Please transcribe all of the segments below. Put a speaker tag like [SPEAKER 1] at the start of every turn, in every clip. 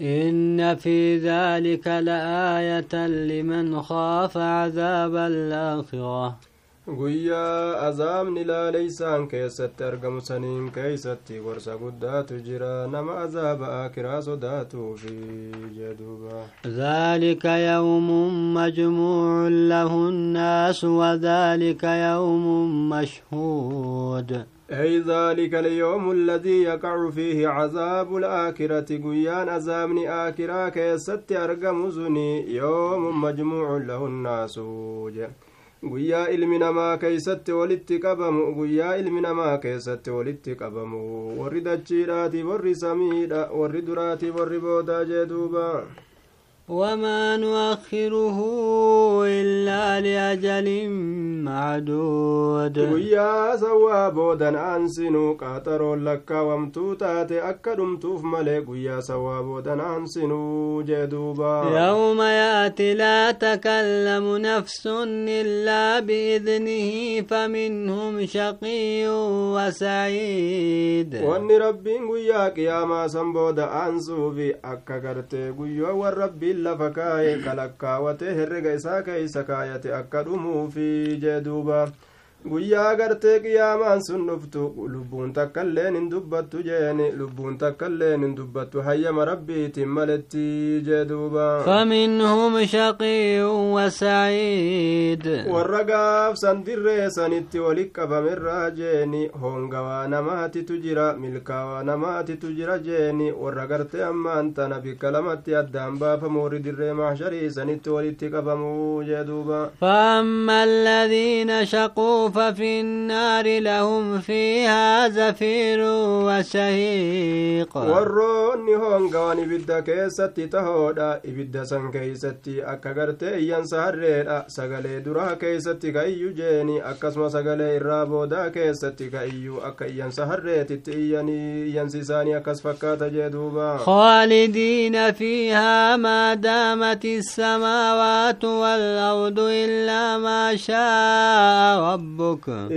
[SPEAKER 1] إن في ذلك لآية لمن خاف عذاب الآخرة.
[SPEAKER 2] قويا أزام نلا ليس أن كيست ترقم سنين كيست ورس قدات جران ما أزاب آكرا صدات في جدوبا.
[SPEAKER 1] ذلك يوم مجموع له الناس وذلك يوم مشهود.
[SPEAKER 2] أي ذلك اليوم الذي يقع فيه عذاب الآكرة قيان أزامن آكرا كيست أرقم يوم مجموع له الناس. قيا إلمنا ما كيست والاتقبم قيا إلمنا ما كيست والاتقبم ورد الشيرات ورد سميد ورد جدوبا.
[SPEAKER 1] وما نؤخره إلا لأجل معدود.
[SPEAKER 2] ويا سوا بودا أنسنو قاطر لك ومتوتات أكدم توف ملك. ويا سوا بودا أنسنو جدوبا.
[SPEAKER 1] يوم يأتي لا تكلم نفس إلا بإذنه فمنهم شقي وسعيد.
[SPEAKER 2] واني ربي ويا قياما سنبودا أنسو في أكا قرتي والربي lafa kaa'e kalakkaawatee herrega isaa keeysa kaayate akka dhumuufi jee duuba guyyaa gartee qiyaamaan sun dhuftu lubbuun takkailleen hin dubbattu jeeni lubbuun takkailleen hin dubbattu hayyama rabbiitiin maletti jee duuba
[SPEAKER 1] faminhum shaqiyyun wasaciid
[SPEAKER 2] warra gaafsan dirree sanitti walit qabamerraa jeeni hoongawaa namaatitu jira milkaawaa namaatitu jira jeeni warra gartee ammaan tana bikka lamatti addaan baafamu warri dirree mahsharii sanitti walitti qabamuu jee duuba
[SPEAKER 1] فأما الذين شقوا ففي النار لهم فيها زفير وشهيق.
[SPEAKER 2] ورون نهون قواني بدا كيستي تهودا بدا سن كيستي أكا غرتي ين سهرين سغلي درا كيستي كأيو جيني أكا سما سغلي رابو دا كأيو أكا ين سهرين تتياني ين سيساني أكا سفكات جدوبا
[SPEAKER 1] خالدين فيها ما دامت السماوات والأرض إلا ما شاء
[SPEAKER 2] رب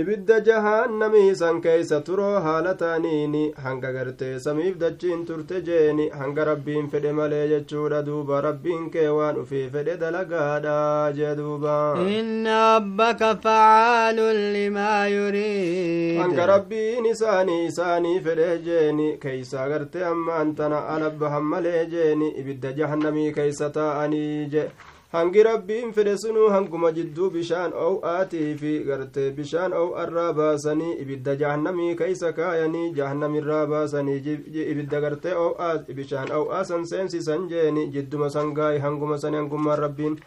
[SPEAKER 2] ibidda jahannamii san keeysa turoo haala taaniini hanga gartee samiif dachiin turte jeeni hanga rabbiin fedhe malee jechuudha duuba rabbiin kee waan ufii fedhe dalagaadha jee duuba.
[SPEAKER 1] Inna rabbaka facaalun limaa yuriid.
[SPEAKER 2] Hanga rabbiin isaanii isaanii fedhe jeeni keeysa gartee ammaan tana alabbahan malee jeeni ibidda jahannamii keeysa taa'anii je hangi rabbiin fedhe sunuu hanguma jidduu bishaan ow'aatii fi gartee bishaan ow'arraa baasanii ibidda jahannamii keeysa kaayanii jahannamirraa baasanii ibidda gartee ow'aa bishaan ow'aa san seensisan jeeni jidduma sangaay hanguma sani hangummaan rabbiin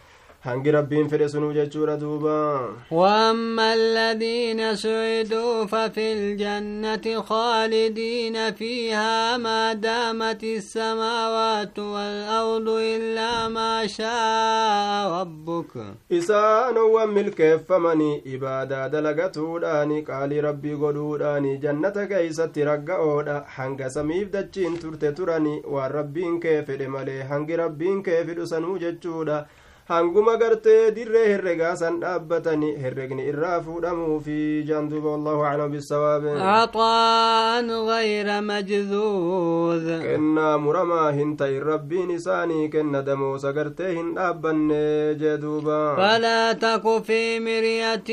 [SPEAKER 2] hangi rabbiin fedhe sunuu jechuudha duuba?
[SPEAKER 1] واما الذين سعدوا ففي الجنة خالدين فيها ما دامت السماوات والأرض إلا ما شاء ربك.
[SPEAKER 2] إسان وملكفمني إبادة دلقتوداني قال ربي قدوداني جنة كيست رقعودا حنق سميف دجين ترت تراني والربين كيف ملي حنق ربين كيف دسنو جتشودا hanguma gartee dirree herregaa san dhaabbatani herregni irraa fuudhamuufi jaan duuba wallahu aclam bisawaabe
[SPEAKER 1] عطاء غير مجذوذ
[SPEAKER 2] kennaa muramaa hin ta'in rabbiin isaanii kenna damoosa gartee hin dhaabbanne jee duuba
[SPEAKER 1] فلا تك في مرية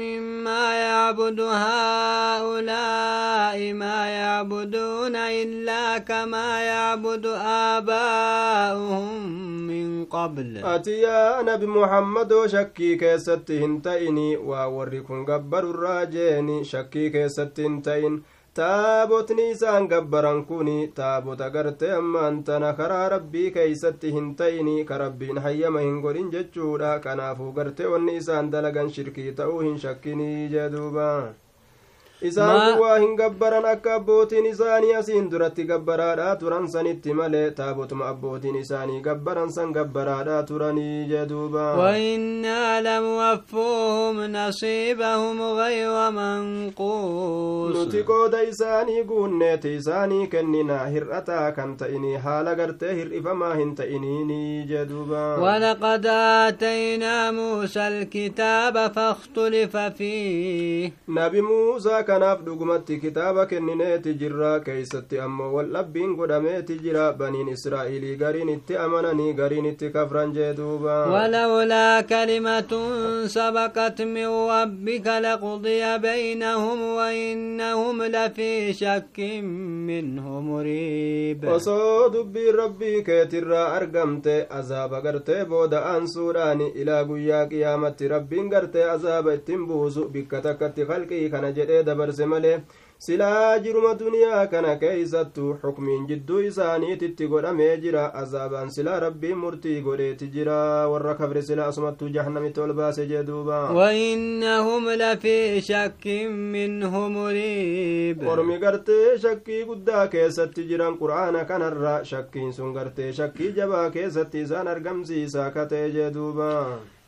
[SPEAKER 1] مما يعبد هؤلاء ما يعبدون إلا كما يعبد آباؤهم من قبل
[SPEAKER 2] ati yaa nabi muhammadoo shakkii keessatti hin ta'ini waa warri kun gabbarurraa jeeni shakkii keessatti hin ta'in taabotni isaan gabbaran kun taabota gartee ammaan tana karaa rabbii keeysatti hin ta'ini ka rabbiin hayyama hin godhin jechuudha kanaafuu gartee wanni isaan dalagan shirkii ta'uu hin shakkinii jee duuba isaan kun waa hin gabbaran akka abbootiin isaanii asiin duratti gabbaraadhaa turan sanitti malee taabotuma abbootiin isaanii gabbaran san gabbaraadhaa turanii jeduuba
[SPEAKER 1] وإنا لموفوهم نصيبهم غير منقوص
[SPEAKER 2] nuti qooda isaanii guunneeti isaanii kennina hir'ataa kan ta'inii haala gartee hir'ifamaa hin ta'iniini jeduuba
[SPEAKER 1] ولقد آتينا موسى الكتاب فاختلف فيه
[SPEAKER 2] nabi muusaa kanaaf dhugumatti kitaaba kennineeti jirra keeysatti ammoo wal dhabbiin godhameeti jira baniin israa'iilii gariin itti amananii gariin itti kafran jee duuba
[SPEAKER 1] ولولا كلمة سبقت من ربك لقضي بينهم وإنهم لفي شك منه مريب
[SPEAKER 2] osoo dubbiin rabbii keetirraa argamte azaaba gartee booda aansuudhaani ilaa guyyaa qiyaamatti rabbiin gartee azaaba ittiin buusu bikka takkatti kalqii kana jedhee dabarse malee silaa jiruma duniyaa kana keeysattu xukmiin jidduu isaaniititti godhamee jira azaabaan silaa rabbiin murtii godheeti jira warra kafre silaa asumattuu jahannamitti ol baase jee duuba
[SPEAKER 1] وإنهم لفي شك منه مريب
[SPEAKER 2] ormi gartee shakkii guddaa keessatti jiran qur'aana kanarra shakkiin sun gartee shakkii jabaa keessatti isaan argamsiisa katee jee duuba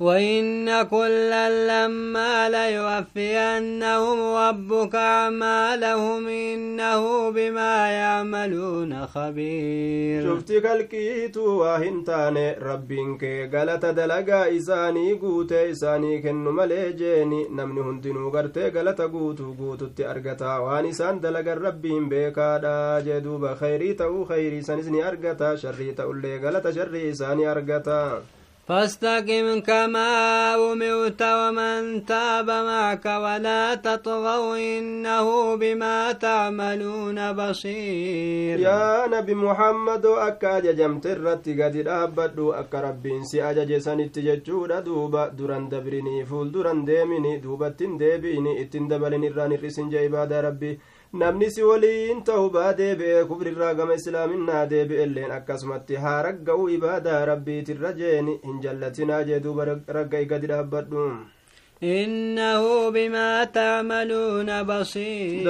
[SPEAKER 1] وإن كلا لما ليوفينهم ربك أعمالهم إنه بما يعملون خبير.
[SPEAKER 2] شفتي كالكيت وهنتان ربك قالت دلقا إساني قوت إساني كن مليجيني نمني هندنو قرت قالت غوتو قوت تأرقتا واني سان دلقا ربي بيكا جدوب خيري تو خيري سنسني أرقتا شري تولي قالت شري ساني أرقتا
[SPEAKER 1] فاستقم كما أمرت ومن تاب معك ولا تطغوا إنه بما تعملون بصير.
[SPEAKER 2] يا نبي محمد أكا ججمت الرد قد الأبد أكا ربي انسي أجج سنتج جود دوبا دوران دبريني فول دوران ديميني دوبا تندبيني اتندبلني راني رسن جايبا ربي. Namni si waliin ta'u baadee be'ee kufrirraa gama islaaminaa deebi'elleen akkasumatti haa ragga'u ibaadaa rabbiitirra jeeni. Hin jallatinaa jee duuba ragga'i gadi dhaabbadhu
[SPEAKER 1] إنه بما تعملون بصير.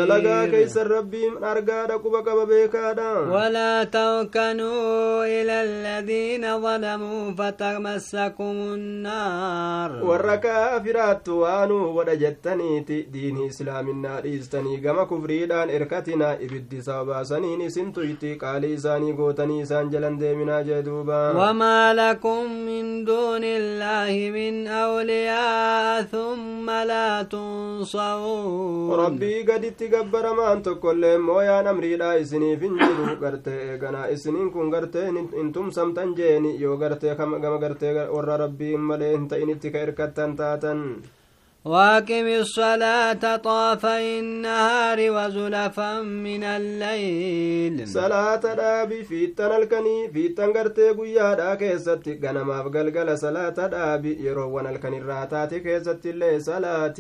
[SPEAKER 1] ولا تركنوا إلى الذين ظلموا فتمسكم النار.
[SPEAKER 2] وركا فرات وانو ودجتني دين إسلام النار إستني غما كفريدان إركتنا إبدي صابا سنيني سنتويتي قالي ساني قوتني سانجلن دي منا جدوبا.
[SPEAKER 1] وما لكم من دون الله من أولي تنصرون
[SPEAKER 2] rabbii gaditti gabbaramaan tokkollee mooyaan amriidha isiniif hin jiru gartee eeganaa isiniin kun gartee hin tumsamtan jeeni yoo gartee gama gartee warra rabbii malee hin ta'initti ka erkattan taatan
[SPEAKER 1] واقم الصلاة طاف النهار وزلفا من الليل.
[SPEAKER 2] صلاة دابي في تنالكني في تنغرتي قويا داكي ستي غنما فقلقل صلاة دابي يروون الكني راتاتي كي ستي اللي صلاة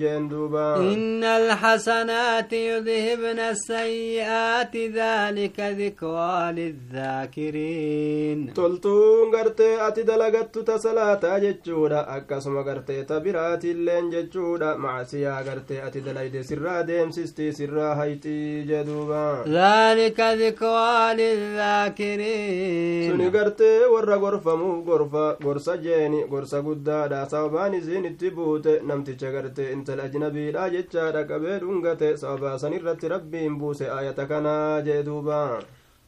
[SPEAKER 2] جندوبا
[SPEAKER 1] إن الحسنات يذهبن السيئات ذلك ذكرى للذاكرين.
[SPEAKER 2] تلتون غرتي أتدلغت تسلاة جتشورا أكسم غرتي تبيرات اللي biraatilleen jechuudha macsiyaa gartee ati dalayde sirraa deemsistii sirraa hayxii jeduuba
[SPEAKER 1] ذلك ذكرى
[SPEAKER 2] suni
[SPEAKER 1] للذاكرين
[SPEAKER 2] gartee warra gorfamuuf gorfa gorsa jeeni gorsa guddaadha sababaan isiin itti buute namticha gartee intala ajnabiidha jechaadha qabee dhungate sababaa san irratti rabbiin buuse ayata kanaa jee duuba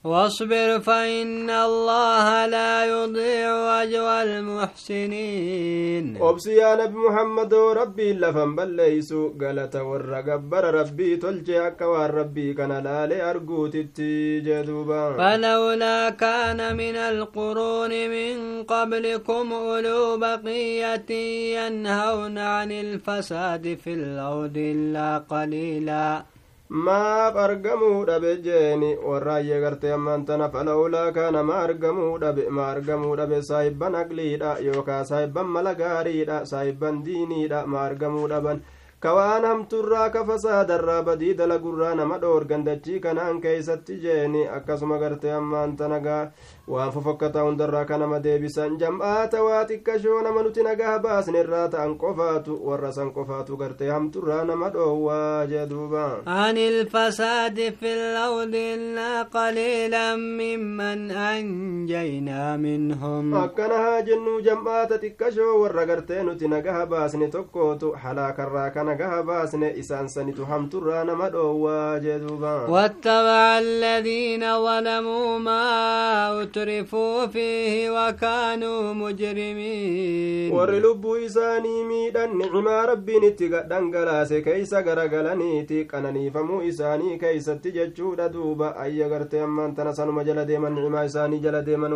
[SPEAKER 1] واصبر فإن الله لا يضيع أجر المحسنين.
[SPEAKER 2] أبس يا نبي محمد ربي لفن بل ليس قلت ورقبر ربي تلجي أكوار ربي كان لا لأرقو تتيج
[SPEAKER 1] فلولا كان من القرون من قبلكم أولو بقية ينهون عن الفساد في الأرض إلا قليلاً.
[SPEAKER 2] maaf argamuu dhabe jeeni warraayyee gartee ammaan tana falawlaa kaana ma argamuu dhabe ma argamuu dhabe saahibban aqliidha yookaa saahibban mala gaariidha saahibban diiniidha ma argamuu dhaban ka waan hamturraa ka fasaadarraa badii dalagurraa nama dhoorgan dachii kanaan keeysatti jeeni akkasuma gartee ammaan tana gaa waan fofokkataa hundarraa ka nama deebisan jam'aata waa xiqqashoo nama nuti nagaa baasne irraa ta'an qofaatu warra san qofaatu gartee hamturraa nama dhoowwaa jee duuba
[SPEAKER 1] عن الفساد في الأرض إلا قليلا ممن أنجينا منهم
[SPEAKER 2] akkana haa jennuu jam'aata xiqqashoo warra gartee nuti nagaha baasne tokkootu halaakarraa kana isaan sanitu hamturraa nama dhoowwaa jee duuba
[SPEAKER 1] واتبع الذين ظلموا ما أترفوا فيه وكانوا مجرمين
[SPEAKER 2] warri lubbuu isaanii miidhan nicmaa rabbiin itti dhangalaase keeysa garagalaniiti qananiifamuu isaanii keeysatti jechuudha duuba ayya gartee ammaan tana sanuma jala deeman nicmaa isaanii jala deeman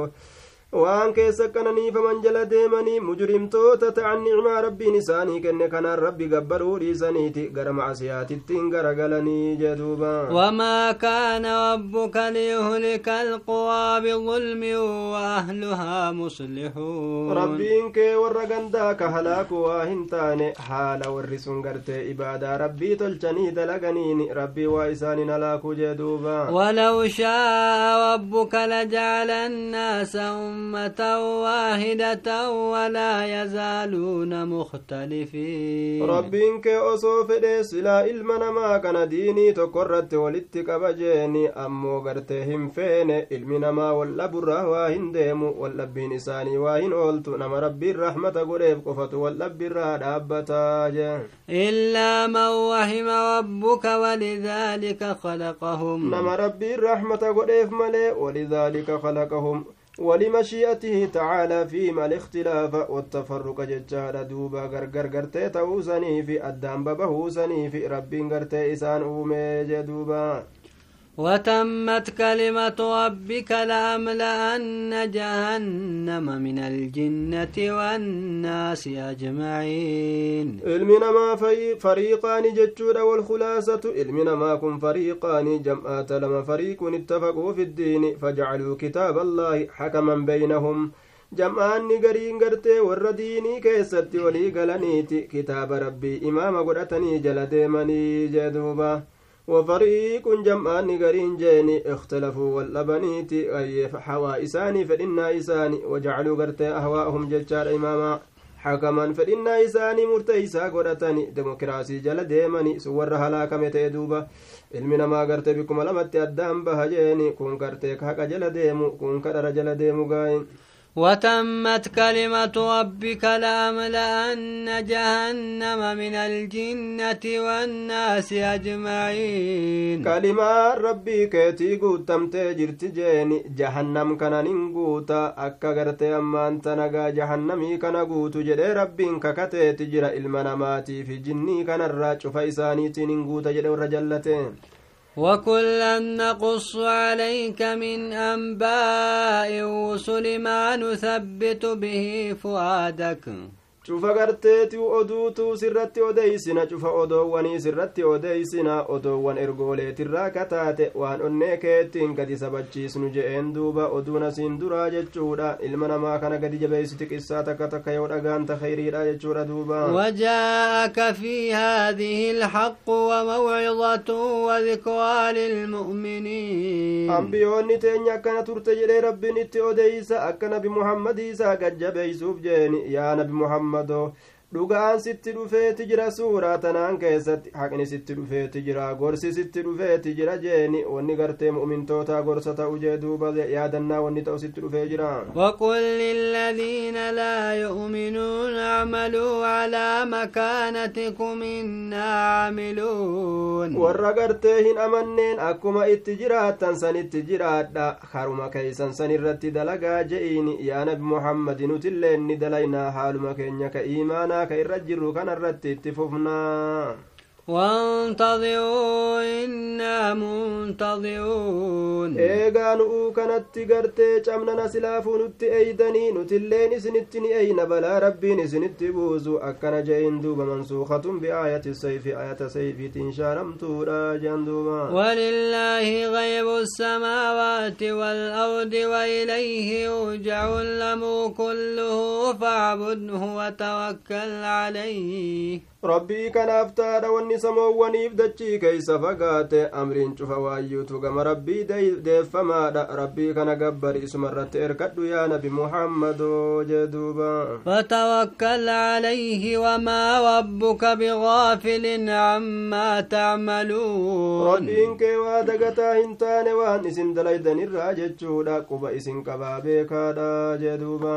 [SPEAKER 2] waan keessa qananiifaman jala deemanii mujrimtoota ta'an nicmaa rabbiin isaanii kenne kanaan rabbi gabbaruu dhiisaniiti gara macsiyaatittiin garagalanii jeduuba
[SPEAKER 1] wamaa kaana rabbuka liyuhlika alquwaa bidulmi waahluhaa muslixuun
[SPEAKER 2] rabbiin kee warra gandaa ka halaaku waa hin taane haala warri sun gartee ibaadaa rabbii tolchanii dalaganiin rabbii waa isaanin halaakuu jeduuba
[SPEAKER 1] walaw shaaa rabbuka lajacala annaasa أمة واحدة ولا يزالون مختلفين.
[SPEAKER 2] ربين كي أصو فدي سلا إلما نما كان ديني تقرت ولتك بجيني أمو غرتهم فين؟ إلمي نما ولا برا واهن ديمو. ولا بين إساني واهن أولتو. نما ربي الرحمة قريب قفت ولا برا دابتا
[SPEAKER 1] إلا من وهم ربك ولذلك خلقهم.
[SPEAKER 2] نما ربي الرحمة قريب ملي. ولذلك خلقهم. ولمشيئته تعالى فيما الاختلاف والتفرق ججال دوبا غرغر غرتي تاوسني في الدام ببهوسني في ربي غرتي إسان أومي جدوبا.
[SPEAKER 1] وتمت كلمة ربك لأملأن جهنم من الجنة والناس أجمعين.
[SPEAKER 2] علمنا ما في فريقان جتشود والخلاصة. علمنا ما كن فريقان جمعات لما فريق اتفقوا في الدين. فجعلوا كتاب الله حكما بينهم. jam'aanni gariin gartee warra diinii keessatti walii galaniiti kitaaba rabbii imaama deemanii jee duuba وفريق جمعان قرين جيني اختلفوا واللبنيتي أي حوا إساني فإنا إساني وجعلوا قرتي أهواءهم ججار إماما. حكما فإنا إساني مرتيسا قرتني. ديمقراسي جل ديمني. سور هلاكمة دوبا ilmi namaa garte bikkuma lamatti addaan baha jeeni kun garteek haqa jala deemu kun kadhara jala deemu
[SPEAKER 1] وتمت كلمة ربك لأملأن جهنم من الجنة والناس أجمعين.
[SPEAKER 2] كلمة ربي كيتي قوتم تجرت جيني. جهنم كان ننقوتا أكا قرتي أمان تنقى. جهنمي كان قوت. جدي ربي ككتي تجرى إلمناماتي في جني كان الراج فإساني تنقوتا جدي ورجلتين.
[SPEAKER 1] وكلا نقص عليك من أنباء الرسل ما نثبت به فؤادك
[SPEAKER 2] cufa garteeti oduutu sirratti odeysina cufa odoowwanii sirratti odeysina odoowwan ergooleetirraa kataate waan onnee keettiin gadi sabachiisnu je'een duuba oduun asiin duraa jechuudha ilma namaa kana gadi jabeeysiti qissaa takka takka yoo dhagaanta khayriidha jechuudha duuba
[SPEAKER 1] وجاءك في هذه الحق وموعظة وذكرى للمؤمنين
[SPEAKER 2] ambiyoonni teenya akkana turte jedhee rabbiin itti odeysa akka nabi muhammadii isaa gajjabeeysuuf jeeni yaa nabi muhammad محمد dhugaan sitti dhufeeti jira suuraa tanaan keessatti haqni sitti dhufeeti jira gorsi sitti dhufeeti jira jeeni wanni gartee mu'mintootaa gorsa ta'u jee duuba yaadannaa wanni ta'u sitti dhufee jira
[SPEAKER 1] وقل للذين لا يؤمنون اعملوا على مكانتكم إنا عاملون
[SPEAKER 2] warra gartee hin amanneen akkuma itti jiraattan sanitti jiraadha haruma keeysan san irratti dalagaa je'iin yaa nabi muhammadi nutilleen ni dalaynaa haaluma keenya ka iimaanaa kana irratti itti fufnaa
[SPEAKER 1] وانتظروا إنا منتظرون.
[SPEAKER 2] إيغا نؤو كانت تغرت جمنا نسلافو نت أيدني نت اللي نسنتني أين بلا ربي نسنت بوزو أكنا جين دوبا منسوخة بآية السيف آية سيف تنشارم تورا جين
[SPEAKER 1] ولله غيب السماوات والأرض وإليه يرجع الأمر كله فاعبده وتوكل عليه
[SPEAKER 2] ربي كان أفتاد والنساء samoowwaniif dachii keeysa fagaate amriin cufa waayyuutu gama rabbii deeffamaadha rabbii kana gabbari isuma irratti erkadhu yaa nabi muhammadoo jee duuba
[SPEAKER 1] فتوكل عليه وما ربك بغافل عما تعملون
[SPEAKER 2] rabbiin kee waa dagataa hin taane waan isin dalaydan irraa jechuudha quba isin qabaa beekaadha jee duuba